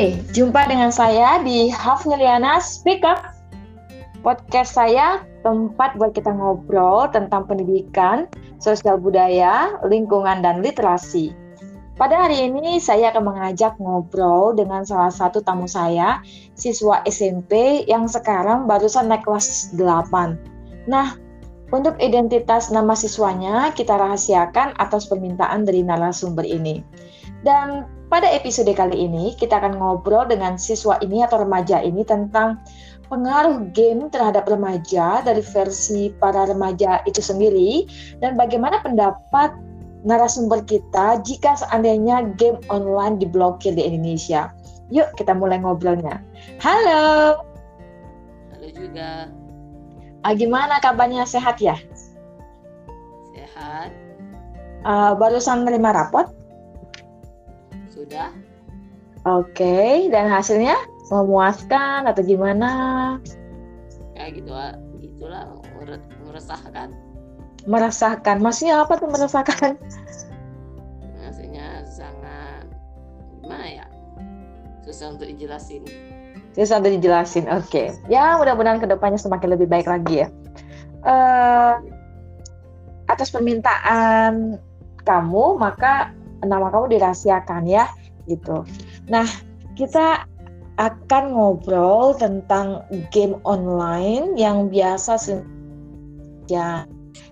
Eh, jumpa dengan saya di Hafniliana Speak Up. Podcast saya tempat buat kita ngobrol tentang pendidikan, sosial budaya, lingkungan, dan literasi. Pada hari ini saya akan mengajak ngobrol dengan salah satu tamu saya, siswa SMP yang sekarang barusan naik kelas 8. Nah, untuk identitas nama siswanya kita rahasiakan atas permintaan dari narasumber ini. Dan pada episode kali ini kita akan ngobrol dengan siswa ini atau remaja ini tentang pengaruh game terhadap remaja dari versi para remaja itu sendiri dan bagaimana pendapat narasumber kita jika seandainya game online diblokir di Indonesia. Yuk kita mulai ngobrolnya. Halo. Halo juga. Ah, gimana kabarnya sehat ya? Sehat. Uh, barusan menerima rapot? Sudah. Oke, okay. dan hasilnya memuaskan atau gimana? Ya gitu, gitulah meresahkan. Meresahkan, maksudnya apa tuh meresahkan? Maksudnya sangat gimana ya? Susah untuk dijelasin. Susah untuk dijelasin, oke. Okay. Ya mudah-mudahan ke depannya semakin lebih baik lagi ya. Uh, atas permintaan kamu, maka nama kamu dirahasiakan ya gitu. Nah, kita akan ngobrol tentang game online yang biasa ya.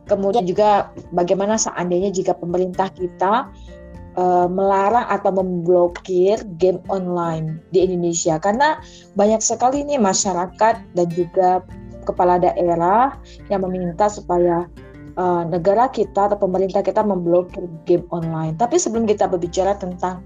Kemudian juga bagaimana seandainya jika pemerintah kita uh, melarang atau memblokir game online di Indonesia karena banyak sekali nih masyarakat dan juga kepala daerah yang meminta supaya uh, negara kita atau pemerintah kita memblokir game online. Tapi sebelum kita berbicara tentang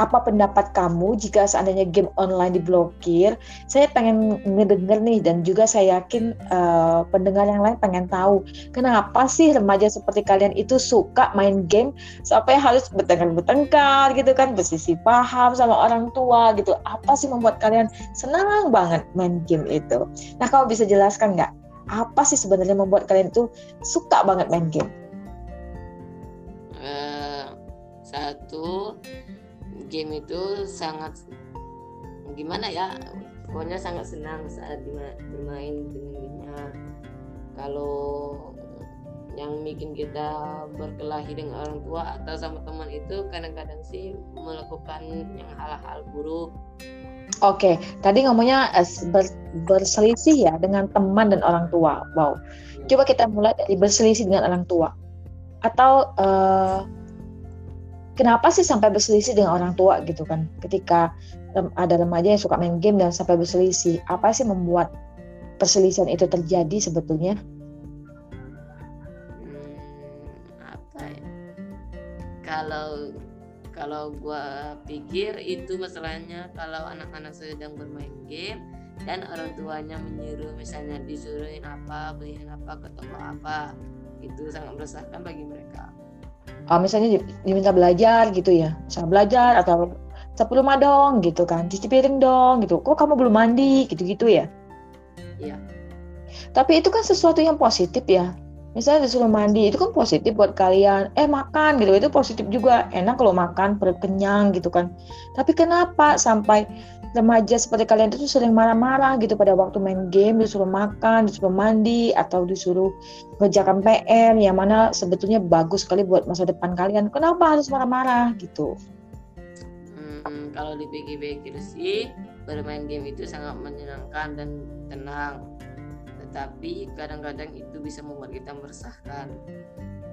apa pendapat kamu jika seandainya game online diblokir? Saya pengen ngedenger nih dan juga saya yakin uh, pendengar yang lain pengen tahu kenapa sih remaja seperti kalian itu suka main game sampai harus bertengkar-bertengkar gitu kan, bersisi paham sama orang tua gitu. Apa sih membuat kalian senang banget main game itu? Nah, kamu bisa jelaskan nggak apa sih sebenarnya membuat kalian itu suka banget main game? Uh, satu game itu sangat gimana ya? Pokoknya sangat senang saat bermain dengan gamenya kalau yang bikin kita berkelahi dengan orang tua atau sama teman itu kadang-kadang sih melakukan yang hal-hal buruk Oke, tadi ngomongnya uh, ber, berselisih ya dengan teman dan orang tua. Wow. Coba kita mulai dari berselisih dengan orang tua. Atau uh, kenapa sih sampai berselisih dengan orang tua gitu kan? Ketika ada remaja yang suka main game dan sampai berselisih, apa sih membuat perselisihan itu terjadi sebetulnya? Hmm, apa ya? Kalau kalau gue pikir itu masalahnya kalau anak-anak sedang bermain game dan orang tuanya menyuruh misalnya disuruhin apa beliin apa ke toko apa itu sangat meresahkan bagi mereka. Oh, misalnya diminta belajar gitu ya saya belajar atau sapu rumah dong gitu kan cuci piring dong gitu kok kamu belum mandi gitu gitu ya? Iya. Tapi itu kan sesuatu yang positif ya misalnya disuruh mandi itu kan positif buat kalian. Eh makan gitu itu positif juga. Enak kalau makan perut kenyang gitu kan. Tapi kenapa sampai remaja seperti kalian itu sering marah-marah gitu pada waktu main game disuruh makan disuruh mandi atau disuruh kerjakan PR yang mana sebetulnya bagus sekali buat masa depan kalian? Kenapa harus marah-marah gitu? Hmm, kalau dipikir-pikir sih bermain game itu sangat menyenangkan dan tenang tapi kadang-kadang itu bisa membuat kita meresahkan.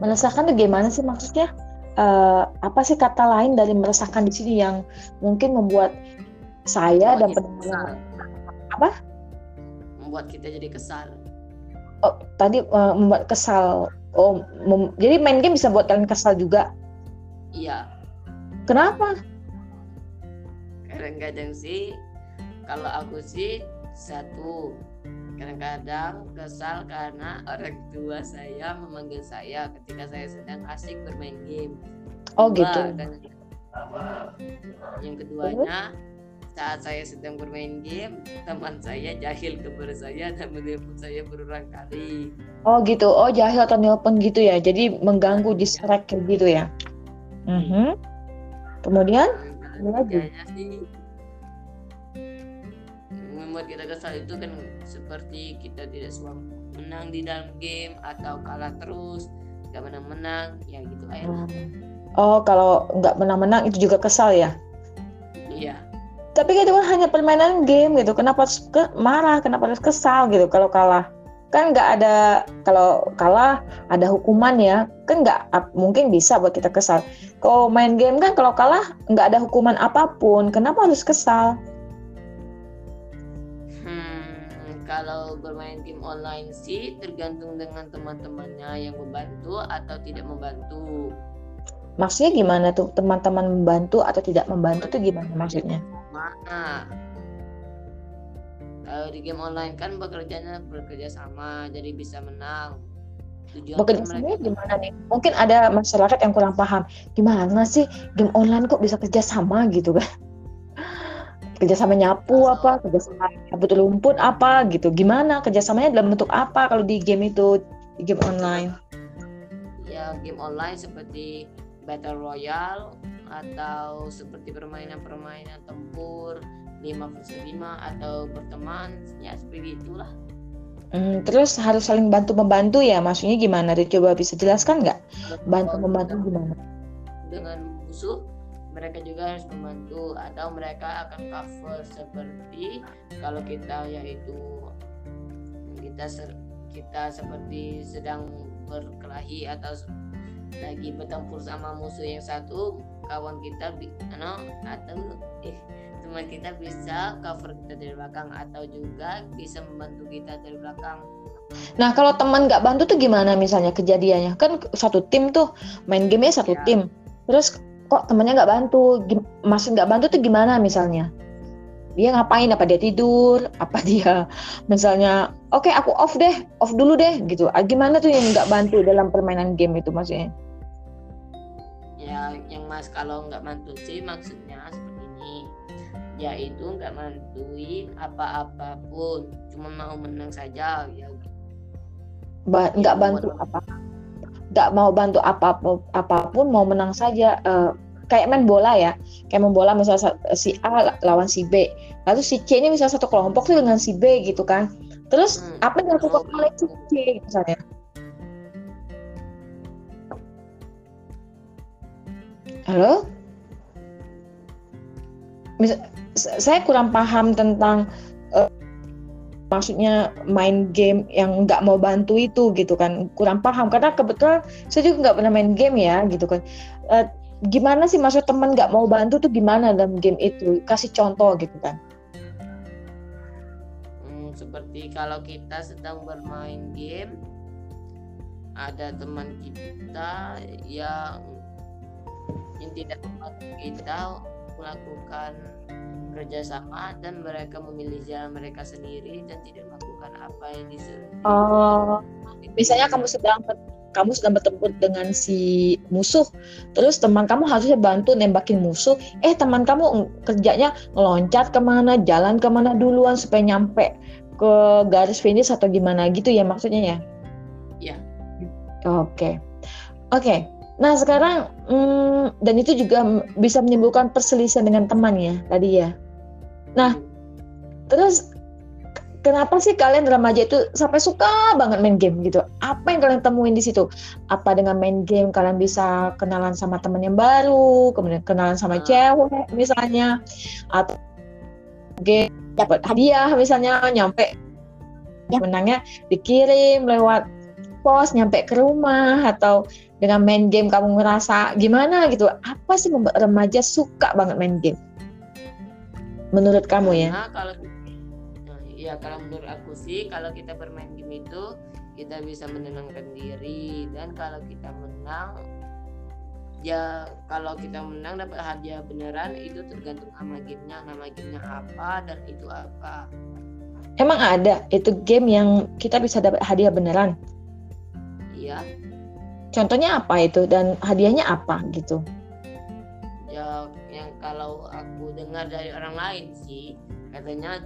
Meresahkan itu gimana sih maksudnya? Uh, apa sih kata lain dari meresahkan di sini yang mungkin membuat saya membuat dan pendengar apa? Membuat kita jadi kesal. Oh, tadi uh, membuat kesal. Oh, mem jadi main game bisa buat kalian kesal juga? Iya. Kenapa? Kadang-kadang sih kalau aku sih satu Kadang-kadang kesal karena orang tua saya memanggil saya ketika saya sedang asik bermain game. Oh Dua, gitu. Yang keduanya saat saya sedang bermain game, teman saya jahil kepada saya dan menelpon saya berulang kali. Oh gitu, oh jahil atau nelpon gitu ya, jadi mengganggu distract gitu ya. Mm -hmm. Kemudian? Nah, sih kita kesal itu kan seperti kita tidak suka menang di dalam game atau kalah terus nggak menang-menang ya gitu aja. Oh kalau nggak menang-menang itu juga kesal ya? Iya. Tapi kan itu kan hanya permainan game gitu. Kenapa harus ke marah? Kenapa harus kesal gitu kalau kalah? Kan nggak ada kalau kalah ada hukuman ya. Kan nggak mungkin bisa buat kita kesal. Kalau main game kan kalau kalah nggak ada hukuman apa pun. Kenapa harus kesal kalau bermain game online sih tergantung dengan teman-temannya yang membantu atau tidak membantu. Maksudnya gimana tuh? Teman-teman membantu atau tidak membantu tuh gimana maksudnya? Mana kalau di game online kan bekerjanya bekerja sama jadi bisa menang. Tujuan bekerja sama gimana nih? Mungkin ada masyarakat yang kurang paham gimana sih? Game online kok bisa kerja sama? gitu kan kerja sama nyapu apa kerja sama nyapu rumput apa gitu gimana kerjasamanya dalam bentuk apa kalau di game itu di game online ya game online seperti battle royale atau seperti permainan-permainan tempur 5 versus 5 atau berteman ya seperti itulah Hmm, terus harus saling bantu membantu ya maksudnya gimana? Coba bisa jelaskan nggak? Bantu membantu gimana? Dengan musuh mereka juga harus membantu atau mereka akan cover seperti kalau kita yaitu kita kita seperti sedang berkelahi atau lagi bertempur sama musuh yang satu kawan kita ano atau eh teman kita bisa cover kita dari belakang atau juga bisa membantu kita dari belakang. Nah kalau teman nggak bantu tuh gimana misalnya kejadiannya? Kan satu tim tuh main game satu ya. tim, terus kok temannya nggak bantu? Masih nggak bantu tuh gimana misalnya? Dia ngapain? Apa dia tidur? Apa dia misalnya? Oke okay, aku off deh, off dulu deh gitu. Ah, gimana tuh yang nggak bantu dalam permainan game itu maksudnya? Ya yang mas kalau nggak bantu sih maksudnya seperti ini yaitu nggak bantuin apa-apapun cuma mau menang saja ya ba nggak ya, bantu apa nggak mau bantu apa apa pun mau menang saja. Uh, kayak main bola ya. Kayak main bola misalnya si A lawan si B. Lalu si C ini misalnya satu kelompok tuh dengan si B gitu kan. Terus hmm. apa yang dilakukan oleh si C misalnya? Halo? Misal, saya kurang paham tentang maksudnya main game yang nggak mau bantu itu gitu kan. Kurang paham karena kebetulan saya juga nggak pernah main game ya gitu kan. Uh, gimana sih maksud teman nggak mau bantu tuh gimana dalam game itu? Kasih contoh gitu kan. Hmm, seperti kalau kita sedang bermain game ada teman kita yang yang tidak membantu kita melakukan kerjasama dan mereka memilih jalan mereka sendiri dan tidak melakukan apa yang disuruh. Oh, misalnya kamu sedang kamu sedang bertempur dengan si musuh, terus teman kamu harusnya bantu nembakin musuh, eh teman kamu kerjanya ngeloncat ke mana, jalan ke mana duluan supaya nyampe ke garis finish atau gimana gitu ya maksudnya ya? Iya. Oke, okay. oke. Okay. Nah sekarang hmm, dan itu juga bisa menimbulkan perselisihan dengan teman ya tadi ya. Nah terus kenapa sih kalian remaja itu sampai suka banget main game gitu? Apa yang kalian temuin di situ? Apa dengan main game kalian bisa kenalan sama teman yang baru, kemudian kenalan sama cewek misalnya, atau game dapat hadiah misalnya nyampe ya. menangnya dikirim lewat pos nyampe ke rumah atau dengan main game kamu ngerasa gimana gitu. Apa sih membuat remaja suka banget main game? Menurut kamu ya? Nah, kalau ya kalau menurut aku sih kalau kita bermain game itu kita bisa menenangkan diri. Dan kalau kita menang ya kalau kita menang dapat hadiah beneran itu tergantung sama gamenya nama gamenya apa dan itu apa. Emang ada? Itu game yang kita bisa dapat hadiah beneran? Iya Contohnya apa itu dan hadiahnya apa gitu? Ya yang kalau aku dengar dari orang lain sih katanya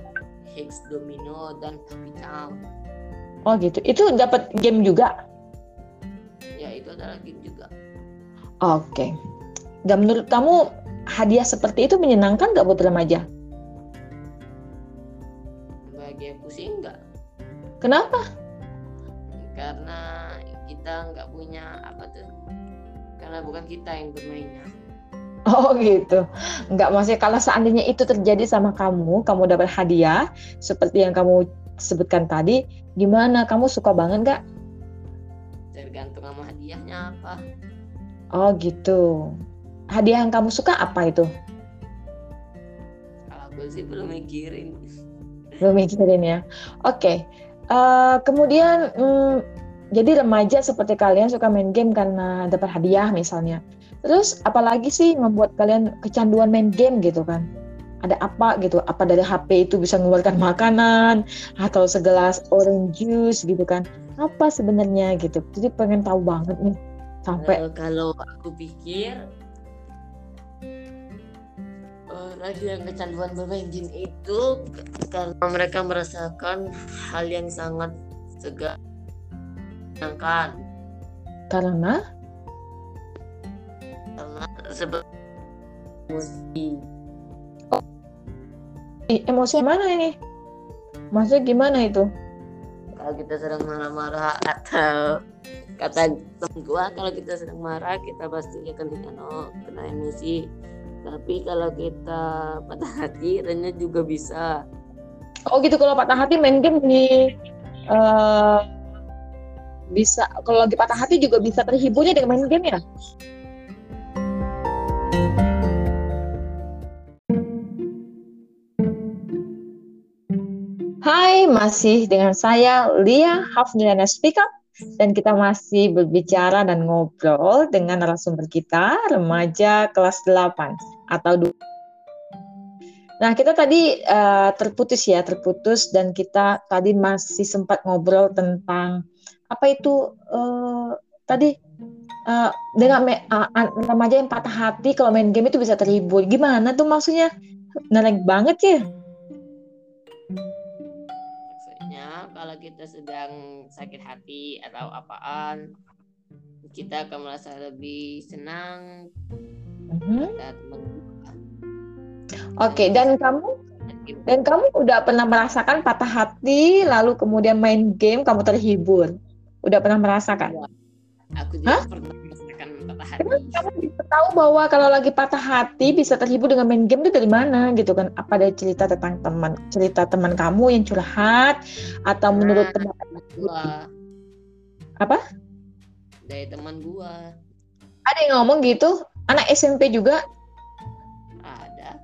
Hex Domino dan Capital. Oh gitu. Itu dapat game juga? Ya itu adalah game juga. Oke. Okay. Dan menurut kamu hadiah seperti itu menyenangkan gak buat remaja? Kenapa? Kita nggak punya apa tuh? Karena bukan kita yang bermainnya. Oh gitu. Enggak maksudnya kalau seandainya itu terjadi sama kamu, kamu dapat hadiah seperti yang kamu sebutkan tadi, gimana? Kamu suka banget nggak? Tergantung sama hadiahnya apa. Oh gitu. Hadiah yang kamu suka apa itu? Kalau aku sih belum mikirin. Belum mikirin ya. Oke. Eh, kemudian mm, jadi remaja seperti kalian suka main game karena dapat hadiah misalnya. Terus apalagi sih membuat kalian kecanduan main game gitu kan? Ada apa gitu? Apa dari HP itu bisa mengeluarkan makanan atau segelas orange juice gitu kan? Apa sebenarnya gitu? Jadi pengen tahu banget nih sampai Eh, kalau aku pikir orang yang kecanduan bermain game itu karena mereka merasakan hal yang sangat segar menyenangkan karena? Karena seperti emosi. Ih, emosi mana ini? Maksudnya gimana itu? kalau kita sedang marah-marah atau kata temen gua kalau kita sedang marah kita pasti akan kena kena emosi. Tapi kalau kita patah hati Renya juga bisa. Oh gitu. Kalau patah hati main game di eh, bisa kalau lagi patah hati juga bisa terhiburnya dengan main game ya? Hai, masih dengan saya Lia Hafnilana Speak dan kita masih berbicara dan ngobrol dengan narasumber kita remaja kelas 8 atau du- Nah, kita tadi eh, terputus ya, terputus dan kita tadi masih sempat ngobrol tentang apa itu eh, tadi eh, dengan me- an- remaja yang patah hati kalau main game itu bisa terhibur. Gimana tuh maksudnya? Nereng banget ya. maksudnya kalau kita sedang sakit hati atau apaan kita akan merasa lebih senang Mhm. kita. Oke, dan kamu dan kamu udah pernah merasakan patah hati lalu kemudian main game kamu terhibur? Udah pernah merasakan? aku juga Hah? pernah merasakan patah hati kamu bisa tahu bahwa kalau lagi patah hati bisa terhibur dengan main game itu dari mana gitu kan? Apa ada cerita tentang teman, cerita teman kamu yang curhat atau menurut Nah, teman gua Apa? dari teman gua ada yang ngomong gitu? Anak SMP juga? ada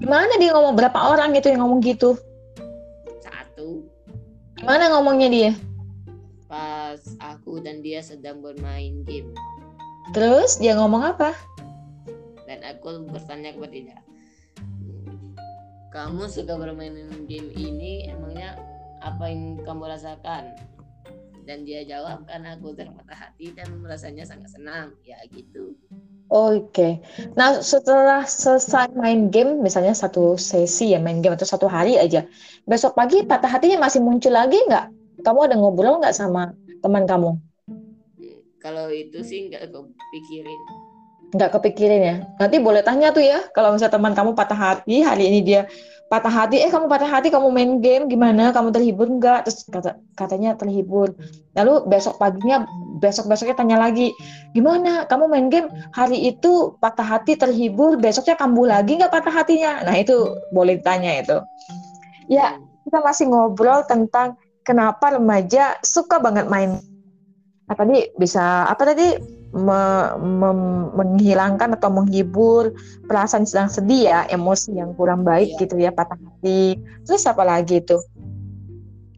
Gimana dia ngomong? Berapa orang gitu yang ngomong gitu? satu Gimana ngomongnya dia? Pas aku dan dia sedang bermain game Terus dia ngomong apa? dan aku bertanya kepada dia kamu suka bermain game ini emangnya apa yang kamu rasakan dan dia jawab karena aku terpatah hati dan merasanya sangat senang ya gitu Oke. Nah, setelah selesai main game, misalnya satu sesi ya main game atau satu hari aja, besok pagi patah hatinya masih muncul lagi nggak? Kamu ada ngobrol nggak sama teman kamu? Kalau itu sih nggak kepikirin Nggak kepikirin ya? Nanti boleh tanya tuh ya, kalau misalnya teman kamu patah hati, hari ini dia patah hati, eh kamu patah hati, kamu main game, gimana? Kamu terhibur nggak? Terus kata, katanya terhibur. Lalu besok paginya, besok-besoknya tanya lagi, gimana? Kamu main game, hari itu patah hati, terhibur, besoknya kambuh lagi nggak patah hatinya? Nah itu boleh ditanya itu. Ya, Hmm, kita masih ngobrol tentang kenapa remaja suka banget main. Nah, tadi bisa apa tadi Me- mem- menghilangkan atau menghibur perasaan sedang sedih ya, emosi yang kurang baik Iya. gitu ya, patah hati. Terus apa lagi itu?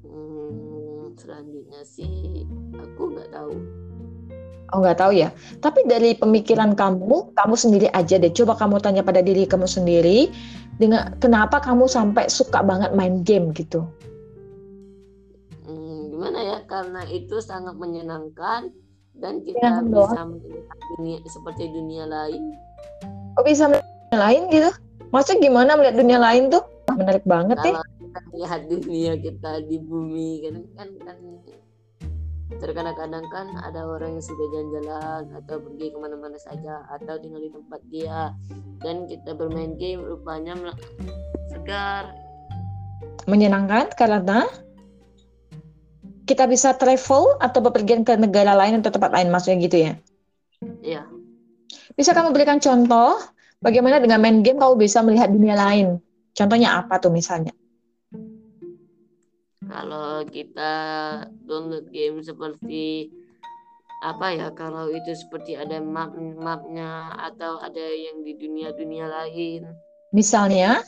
hmm, selanjutnya sih aku nggak tahu Oh nggak tahu ya. Tapi dari pemikiran kamu, kamu sendiri aja deh. Coba kamu tanya pada diri kamu sendiri, dengan kenapa kamu sampai suka banget main game gitu? Ya karena itu sangat menyenangkan dan kita Menyenangkan doang. bisa melihat dunia seperti dunia lain Kok bisa melihat dunia lain gitu? Maksudnya gimana melihat dunia lain tuh? Menarik banget ya. kalau kita lihat dunia kita di bumi kan kan kan terkadang-kadang kan ada orang yang sudah jalan-jalan atau pergi ke mana-mana saja atau tinggal di tempat dia dan kita bermain game rupanya segar Menyenangkan karena kita bisa travel atau bepergian ke negara lain atau tempat lain maksudnya gitu ya? Iya. Bisa kamu berikan contoh bagaimana dengan main game kamu bisa melihat dunia lain? Contohnya apa tuh misalnya? Kalau kita download game seperti apa ya kalau itu seperti ada map mapnya atau ada yang di dunia dunia lain misalnya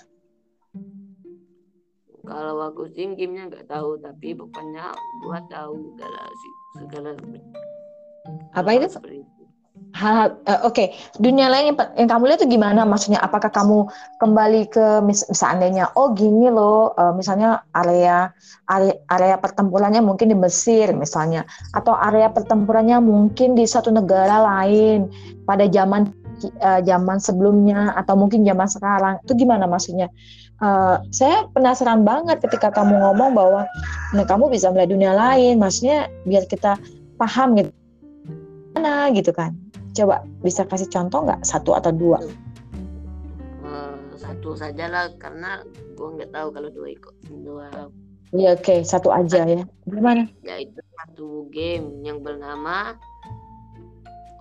kalau aku sih gamenya nggak tahu tapi pokoknya gua tahu segala segala apa itu. Hal uh, oke. Okay. dunia lain yang, yang kamu lihat itu gimana? Maksudnya apakah kamu kembali ke mis seandainya oh gini loh uh, misalnya area area area pertempurannya mungkin di Mesir misalnya. Atau area pertempurannya mungkin di satu negara lain. Pada zaman uh, zaman sebelumnya atau mungkin zaman sekarang itu gimana maksudnya? Uh, saya penasaran banget ketika kamu ngomong bahwa nah kamu bisa melihat dunia lain maksudnya biar kita paham gitu. Mana gitu kan? Coba bisa kasih contoh nggak? Satu atau dua? Uh, satu saja lah karena gue nggak tahu kalau dua ikut dua Iya oke. Okay. satu aja ya. Gimana? Ya itu satu game yang bernama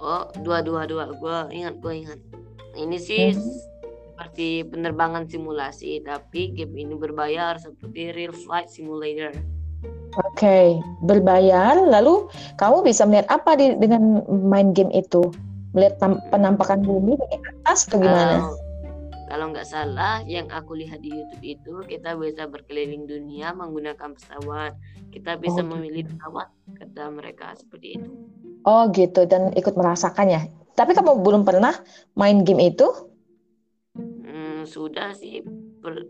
Oh dua dua dua. Gue ingat gue ingat. Ini sih hmm seperti penerbangan simulasi, tapi game ini berbayar seperti Real Flight Simulator. Oke, okay. berbayar. Lalu kamu bisa melihat apa di, dengan main game itu? Melihat penampakan bumi dari atas atau gimana? Kalau, kalau nggak salah, yang aku lihat di YouTube itu kita bisa berkeliling dunia menggunakan pesawat. Kita bisa oh. memilih pesawat, kata mereka seperti itu. Oh gitu, dan ikut merasakannya. Tapi kamu belum pernah main game itu? sudah sih per,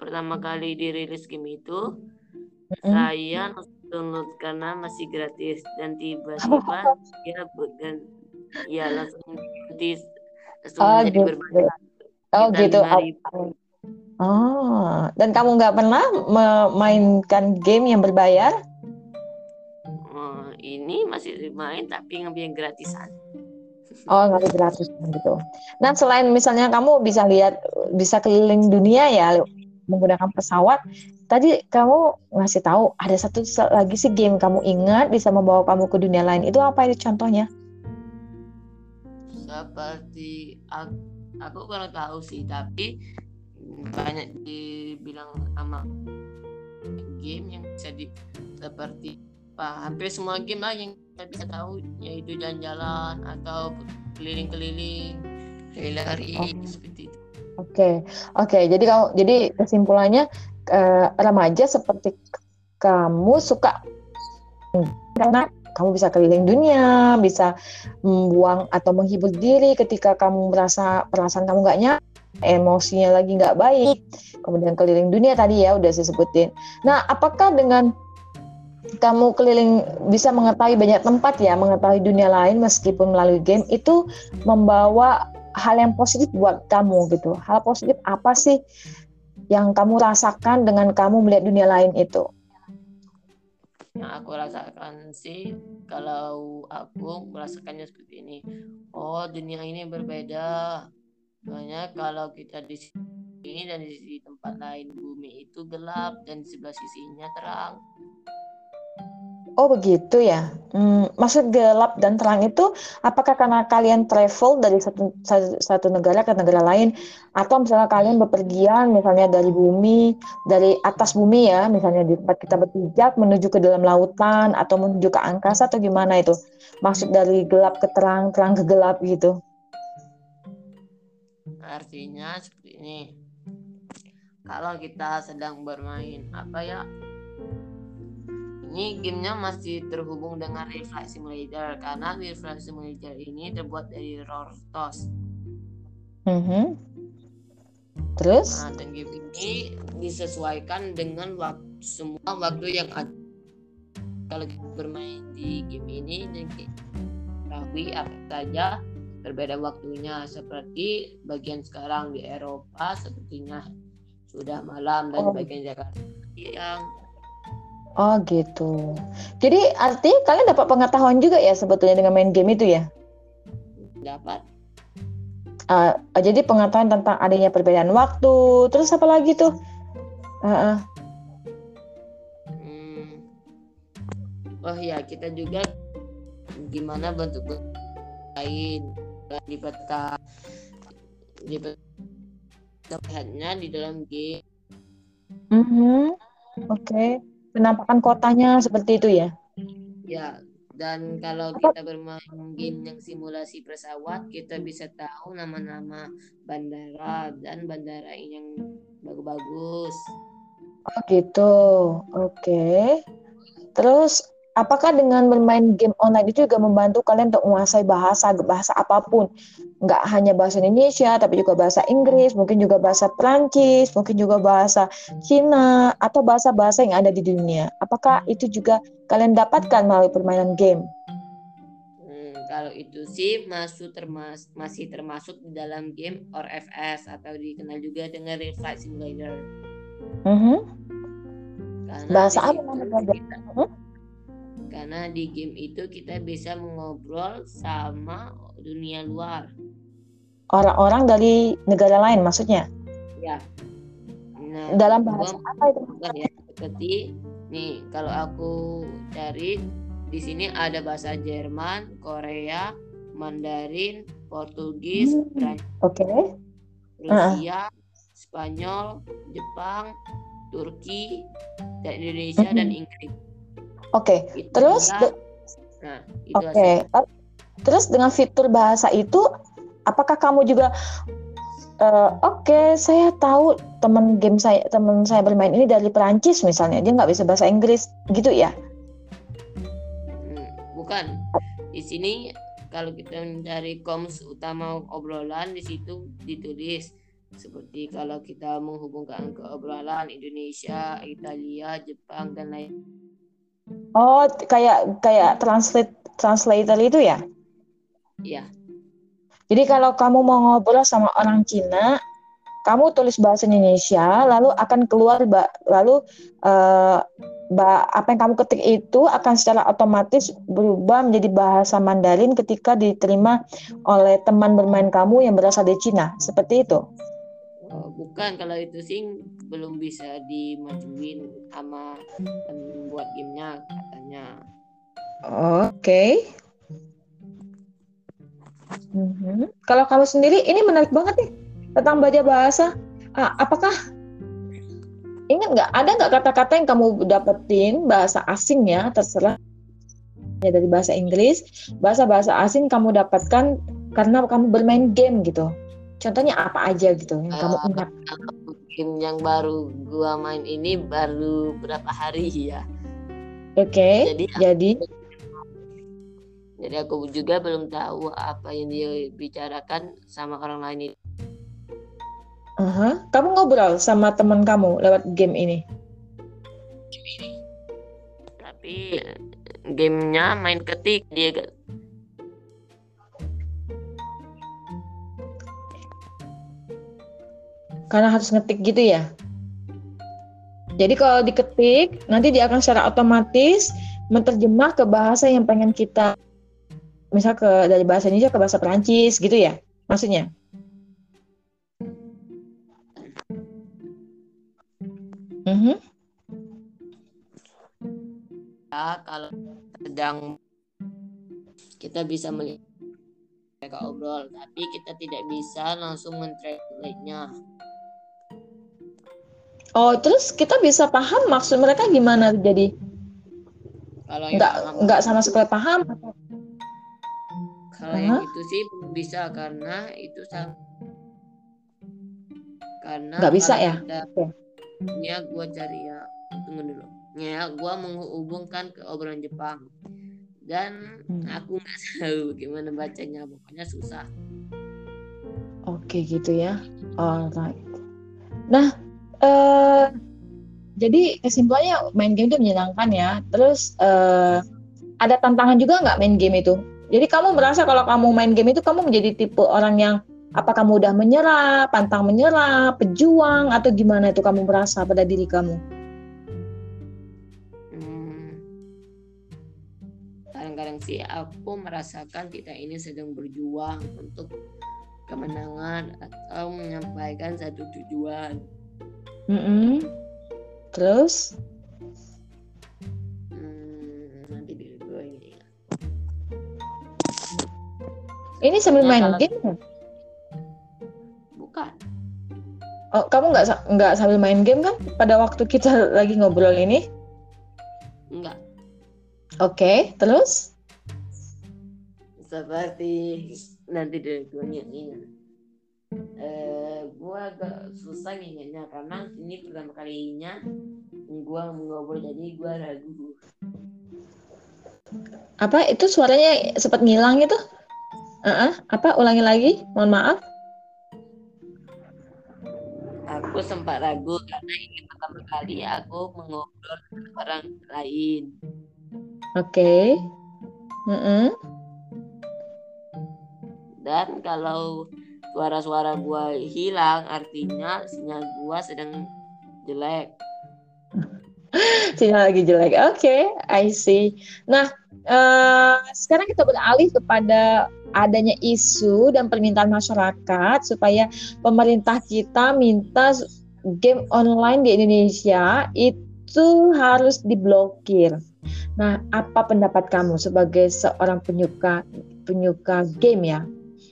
pertama kali dirilis game itu mm-hmm. saya download karena masih gratis dan tiba-tiba ya dan ya langsung gratis langsung oh, gitu. berbayar. Oh gitu. Oh, dan kamu nggak pernah memainkan game yang berbayar? Oh, ini masih main tapi ngambil yang gratisan. Oh, nggak gratis gitu. Nah, selain misalnya kamu bisa lihat, bisa keliling dunia ya menggunakan pesawat. Tadi kamu ngasih tahu ada satu lagi sih game kamu ingat bisa membawa kamu ke dunia lain. Itu apa itu contohnya? Seperti aku, aku kurang tahu sih, tapi banyak dibilang sama game yang bisa di seperti apa hampir semua game lah yang kita bisa tahu yaitu jalan-jalan atau keliling-keliling lari oh. seperti itu. Oke, okay. oke. Okay. Jadi kamu, jadi kesimpulannya uh, remaja seperti kamu suka karena kamu bisa keliling dunia, bisa membuang atau menghibur diri ketika kamu merasa perasaan kamu nggak nyaman, emosinya lagi nggak baik. Kemudian keliling dunia tadi ya udah saya sebutin. Nah, apakah dengan kamu keliling bisa mengetahui banyak tempat ya, mengetahui dunia lain meskipun melalui game itu membawa hal yang positif buat kamu gitu. Hal positif apa sih yang kamu rasakan dengan kamu melihat dunia lain itu? Yang aku rasakan sih kalau aku merasakannya seperti ini. Oh, dunia ini berbeda. Soalnya kalau kita di sini dan di tempat lain bumi itu gelap dan di sebelah sisinya terang. Oh begitu ya. Hmm, maksud gelap dan terang itu apakah karena kalian travel dari satu, satu negara ke negara lain atau misalnya kalian bepergian misalnya dari bumi dari atas bumi ya misalnya di tempat kita berpijak menuju ke dalam lautan atau menuju ke angkasa atau gimana itu? Maksud dari gelap ke terang, terang ke gelap gitu. Artinya seperti ini. Kalau kita sedang bermain apa ya ini gamenya masih terhubung dengan Real Flight Simulator karena Real Flight Simulator ini terbuat dari Rortos. Mm -hmm. Terus? Nah, dan game ini disesuaikan dengan waktu semua waktu yang ada kalau bermain di game ini dan ketahui apa saja berbeda waktunya seperti bagian sekarang di Eropa sepertinya sudah malam dan oh. bagian Jakarta yang Oh gitu. Jadi arti kalian dapat pengetahuan juga ya sebetulnya dengan main game itu ya? Dapat. Uh, jadi pengetahuan tentang adanya perbedaan waktu, terus apa lagi tuh? Uh -uh. Hmm, oh ya kita juga gimana bentuk lain di peta di peta di dalam game mm -hmm. oke okay. Penampakan kotanya seperti itu ya ya dan kalau kita bermain game yang simulasi pesawat, kita bisa tahu nama-nama bandara dan bandara yang bagus-bagus. Oh gitu, oke. Okay. Terus apakah dengan bermain game online itu juga membantu kalian untuk menguasai bahasa bahasa apa pun? Nggak hanya bahasa Indonesia, tapi juga bahasa Inggris, mungkin juga bahasa Prancis, mungkin juga bahasa Cina, atau bahasa-bahasa yang ada di dunia. Apakah itu juga kalian dapatkan melalui permainan game? Hmm, kalau itu sih masuk termas masih termasuk di dalam game RFS atau dikenal juga dengan Real Flight Simulator. Mm -hmm. Bahasa apa namanya? Karena di game itu kita bisa mengobrol sama dunia luar. Orang-orang dari negara lain maksudnya? Ya. Nah, dalam bahasa apa itu? Ya, seperti nih kalau aku cari di sini ada bahasa Jerman, Korea, Mandarin, Portugis, hmm. Prancis, okay. Rusia, uh. Spanyol, Jepang, Turki, dan Indonesia dan hmm. Inggris. Oke. Okay. Terus nah, Oke. Okay. Terus dengan fitur bahasa itu apakah kamu juga uh, oke, okay, saya tahu teman game saya teman saya bermain ini dari Perancis misalnya, dia nggak bisa bahasa Inggris gitu ya? Hmm, bukan. Di sini kalau kita mencari koms utama obrolan di situ ditulis seperti kalau kita menghubungkan ke obrolan Indonesia, Italia, Jepang dan lain. Oh, kayak kayak translate translator itu ya? Iya. Jadi kalau kamu mau ngobrol sama orang Cina, kamu tulis bahasa Indonesia, lalu akan keluar lalu uh, apa yang kamu ketik itu akan secara otomatis berubah menjadi bahasa Mandarin ketika diterima oleh teman bermain kamu yang berasal dari Cina. Seperti itu. Bukan kalau itu sih belum bisa dimajuin sama pembuat gamenya katanya. Oke. Okay. Mm -hmm. Kalau kamu sendiri ini menarik banget nih tentang baca bahasa. Ah, apakah ingat nggak ada nggak kata-kata yang kamu dapetin bahasa asing ya terserah ya dari bahasa Inggris bahasa-bahasa asing kamu dapatkan karena kamu bermain game gitu Contohnya apa aja gitu yang uh, kamu ingat? Game yang baru gua main ini baru berapa hari ya. Oke. Okay, jadi jadi jadi aku juga belum tahu apa yang dia bicarakan sama orang lain itu. Uh -huh. Kamu ngobrol sama teman kamu lewat game ini? Tapi gamenya main ketik dia karena harus ngetik gitu ya. Jadi kalau diketik, nanti dia akan secara otomatis menerjemah ke bahasa yang pengen kita, misal ke dari bahasa Indonesia ke bahasa Perancis gitu ya, maksudnya. Mm -hmm. Ya, kalau sedang kita bisa melihat mereka obrol, tapi kita tidak bisa langsung mentranslate-nya. Oh, terus kita bisa paham maksud mereka gimana jadi? Kalau nggak nggak sama sekali paham. Kalau yang itu sih bisa karena itu sama karena nggak bisa ya. Ini gua cari ya tunggu dulu. Ya, gua menghubungkan ke obrolan Jepang dan hmm. aku nggak tahu gimana bacanya pokoknya susah. Oke gitu ya. Alright. Nah, uh, jadi kesimpulannya main game itu menyenangkan ya. Terus uh, ada tantangan juga nggak main game itu? Jadi kamu merasa kalau kamu main game itu kamu menjadi tipe orang yang apa kamu udah menyerah, pantang menyerah, pejuang atau gimana itu kamu merasa pada diri kamu? Hmm. Kadang-kadang sih aku merasakan kita ini sedang berjuang untuk kemenangan atau menyampaikan satu tujuan Mm-mm. Terus? Hmm, nanti ini. Ini sambil main game? Bukan. Oh, kamu nggak nggak sambil main game kan? Pada waktu kita lagi ngobrol ini? Nggak. Oke, okay, terus? Seperti nanti dari yang ini eh gua agak susah ngingetnya karena ini pertama kalinya gua ngobrol jadi gua ragu Apa itu suaranya sempat ngilang itu? Ah, apa? Ulangi lagi. Mohon maaf. aku sempat ragu karena ini pertama kali aku mengobrol dengan orang lain Oke. Mm-mm. dan kalau suara-suara gua hilang artinya sinyal gua sedang jelek Sinyal lagi jelek. Oke, I see. Nah, eh, sekarang kita beralih kepada adanya isu dan permintaan masyarakat supaya pemerintah kita minta game online di Indonesia itu harus diblokir. Nah, apa pendapat kamu sebagai seorang penyuka penyuka game ya?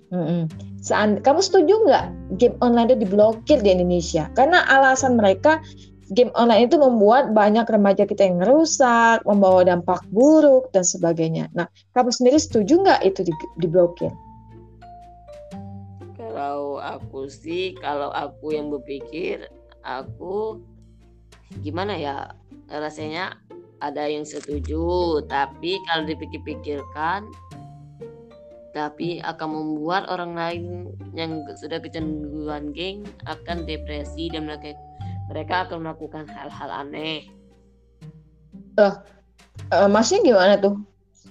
Mm-mm. Seand- kamu setuju nggak game online itu diblokir di Indonesia? Karena alasan mereka game online itu membuat banyak remaja kita yang rusak, membawa dampak buruk dan sebagainya. Nah, kamu sendiri setuju nggak itu di, diblokir? kalau aku sih kalau aku yang berpikir aku gimana ya rasanya ada yang setuju tapi kalau dipikir-pikirkan tapi akan membuat orang lain yang sudah kecanduan game akan depresi dan mereka mereka akan melakukan hal-hal aneh Eh, maksudnya gimana tuh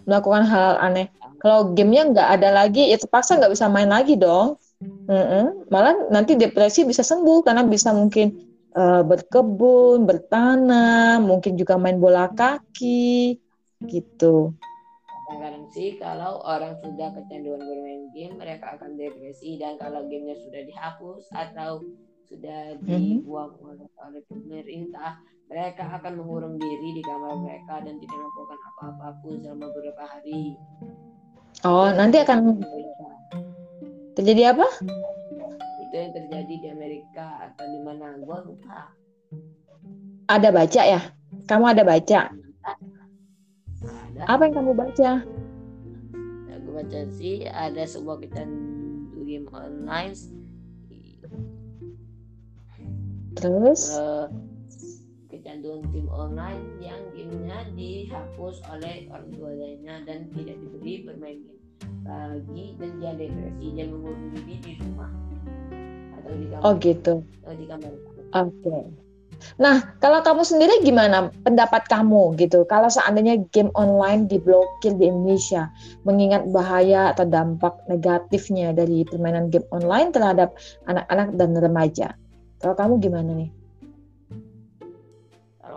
melakukan hal aneh? Kalau gamenya nggak ada lagi, ya terpaksa nggak bisa main lagi dong. Mm-mm. Malah nanti depresi bisa sembuh karena bisa mungkin eh, berkebun, bertanam, mungkin juga main bola kaki, gitu. Sih kalau orang sudah kecanduan bermain game mereka akan depresi dan kalau gamenya sudah dihapus atau sudah Mhm. dibuang oleh, oleh pemerintah mereka akan mengurung diri di kamar mereka dan tidak melakukan apa-apa pun selama beberapa hari Oh, yang nanti akan terjadi apa? itu yang terjadi di Amerika atau di mana gua lupa Ada baca ya? Kamu ada baca? ada Apa yang kamu baca? Sih ada sebuah kecanduan game online Terus? eh, kecanduan game online yang gamenya dihapus oleh orang tuanya dan tidak diberi bermain game lagi dan dia depresi dan mengurung diri di rumah atau di kamar Oh gitu. atau di kamar Oke. Nah, kalau kamu sendiri gimana pendapat kamu gitu? Kalau seandainya game online diblokir di Indonesia, mengingat bahaya atau dampak negatifnya dari permainan game online terhadap anak-anak dan remaja. Kalau kamu gimana nih?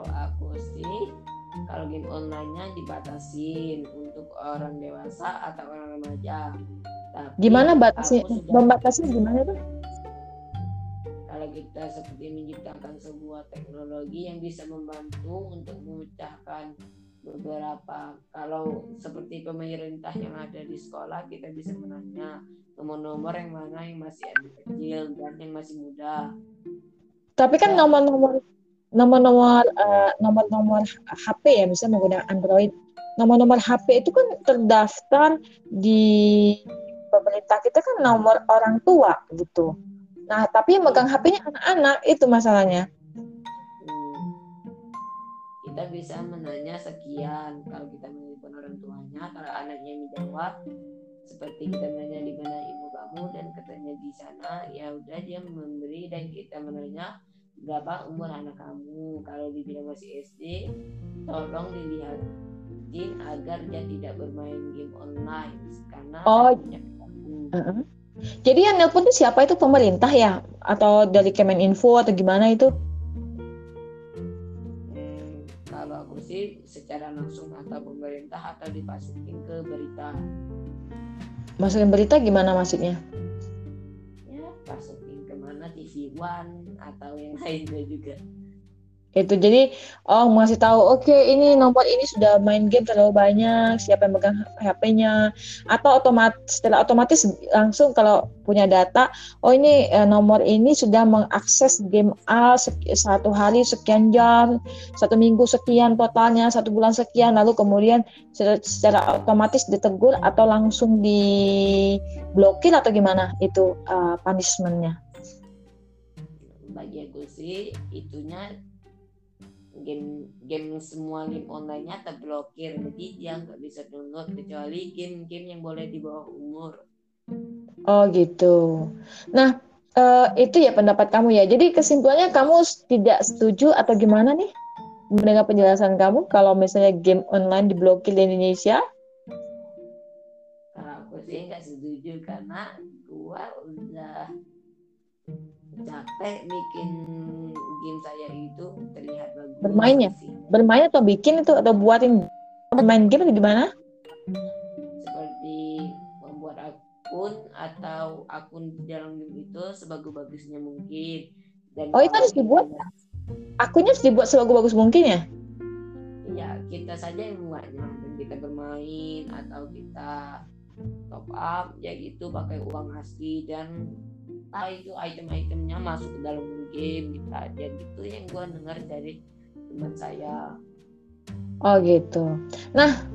kalau aku sih kalau game online-nya dibatasin untuk orang dewasa atau orang remaja Tapi Gimana batasnya? Membatasnya gimana tuh? Kita seperti menciptakan sebuah teknologi yang bisa membantu untuk memecahkan beberapa kalau seperti pemerintah yang ada di sekolah kita bisa menanya nomor-nomor yang mana yang masih kecil dan yang masih muda Tapi kan nomor-nomor nomor-nomor eh, nomor-nomor HP ya, misalnya menggunakan Android. Nomor-nomor HP itu kan terdaftar di pemerintah kita kan nomor orang tua gitu. Nah, tapi yang megang HP-nya anak-anak itu masalahnya. Hmm. kita bisa menanya sekian kalau kita menelpon orang tuanya kalau anaknya yang menjawab seperti kita menanya di mana ibu kamu dan katanya di sana ya udah dia memberi dan kita menanya berapa umur anak kamu kalau dibilang masih SD tolong dilihatin agar dia tidak bermain game online karena Oh. Jadi yang nelpon itu siapa itu pemerintah ya atau dari Kemeninfo atau gimana itu? Hmm, kalau aku sih secara langsung atau pemerintah atau dimasukin ke berita Masukin berita gimana maksudnya? ya masukin ke mana TV One atau yang lainnya juga itu jadi oh masih tahu oke okay, ini nomor ini sudah main game terlalu banyak siapa yang megang HP-nya atau otomatis setelah otomatis langsung kalau punya data oh ini eh, nomor ini sudah mengakses game A satu hari sekian jam satu minggu sekian totalnya satu bulan sekian. Lalu kemudian secara, secara otomatis ditegur atau langsung diblokir atau gimana? Itu uh, punishmentnya. Bagi aku sih itunya game game semua game online-nya terblokir. Jadi dia nggak bisa download kecuali game-game yang boleh di bawah umur. Oh gitu. Nah uh, itu ya pendapat kamu ya. Jadi kesimpulannya kamu tidak setuju atau gimana nih mendengar penjelasan kamu kalau misalnya game online diblokir di Indonesia? Kalau aku sih nggak setuju karena gua udah capek bikin game saya itu terlihat bagus. Bermainnya? Bermain atau bikin itu atau buatin main game atau gimana? Seperti membuat akun atau akun di dalam game itu sebagus-bagusnya mungkin. Dan oh itu harus dibuat? Akunnya harus dibuat sebagus-bagus mungkin ya? Ya kita saja yang membuatnya. Dan kita bermain atau kita top up ya gitu pakai uang asli dan apa itu item-itemnya masuk ke dalam game gitu aja gitu yang gue dengar dari teman saya. Oh gitu. Nah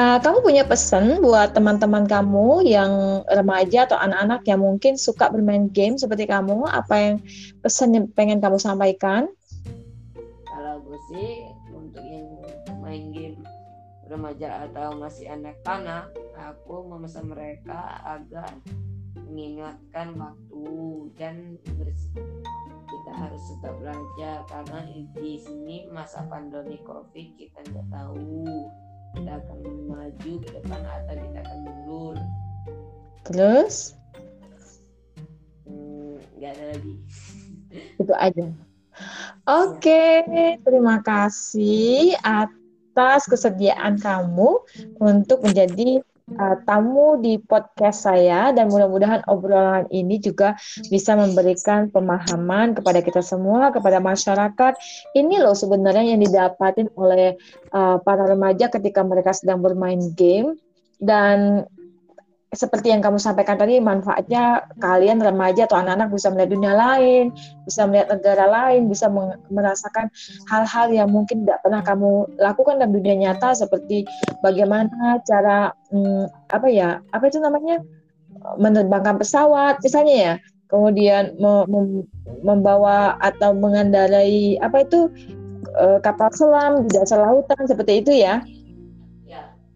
uh, kamu punya pesan buat teman-teman kamu yang remaja atau anak-anak yang mungkin suka bermain game seperti kamu apa yang pesan yang pengen kamu sampaikan? Kalau gue sih untuk yang main game remaja atau masih anak-anak aku memesan mereka agar mengingatkan waktu dan kita harus tetap belajar karena di sini masa pandemi covid kita nggak tahu. Kita akan maju ke depan atau kita akan mundur. Terus? Hmm, nggak hmm, ada lagi. Itu aja. Oke okay, terima kasih atas kesediaan kamu untuk menjadi uh, tamu di podcast saya dan mudah-mudahan obrolan ini juga bisa memberikan pemahaman kepada kita semua, kepada masyarakat. Ini loh sebenarnya yang didapatin oleh uh, para remaja ketika mereka sedang bermain game dan seperti yang kamu sampaikan tadi manfaatnya kalian remaja atau anak-anak bisa melihat dunia lain, bisa melihat negara lain, bisa merasakan hal-hal yang mungkin tidak pernah kamu lakukan dalam dunia nyata seperti bagaimana cara hmm, apa ya apa itu namanya menerbangkan pesawat misalnya ya, kemudian membawa atau mengendarai apa itu eh, kapal selam di dasar lautan seperti itu ya.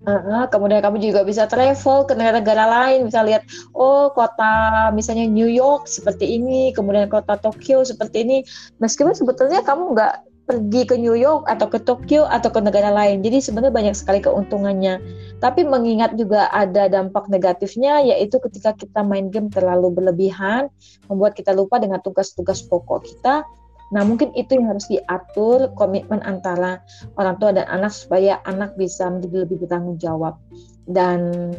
Uh, kemudian kamu juga bisa travel ke negara-negara lain, bisa lihat oh kota misalnya New York seperti ini, kemudian kota Tokyo seperti ini. Meskipun sebetulnya kamu nggak pergi ke New York atau ke Tokyo atau ke negara lain, jadi sebenarnya banyak sekali keuntungannya. Tapi mengingat juga ada dampak negatifnya, yaitu ketika kita main game terlalu berlebihan, membuat kita lupa dengan tugas-tugas pokok kita Nah, mungkin itu yang harus diatur komitmen antara orang tua dan anak supaya anak bisa menjadi lebih bertanggung jawab. Dan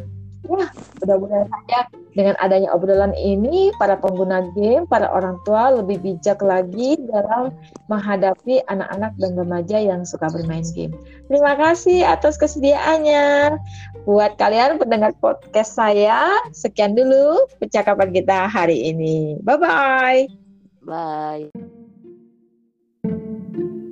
ya, mudah-mudahan saja dengan adanya obrolan ini para pengguna game, para orang tua lebih bijak lagi dalam menghadapi anak-anak dan remaja yang suka bermain game. Terima kasih atas kesediaannya. Buat kalian pendengar podcast saya, sekian dulu percakapan kita hari ini. Bye-bye. Bye. Thank you.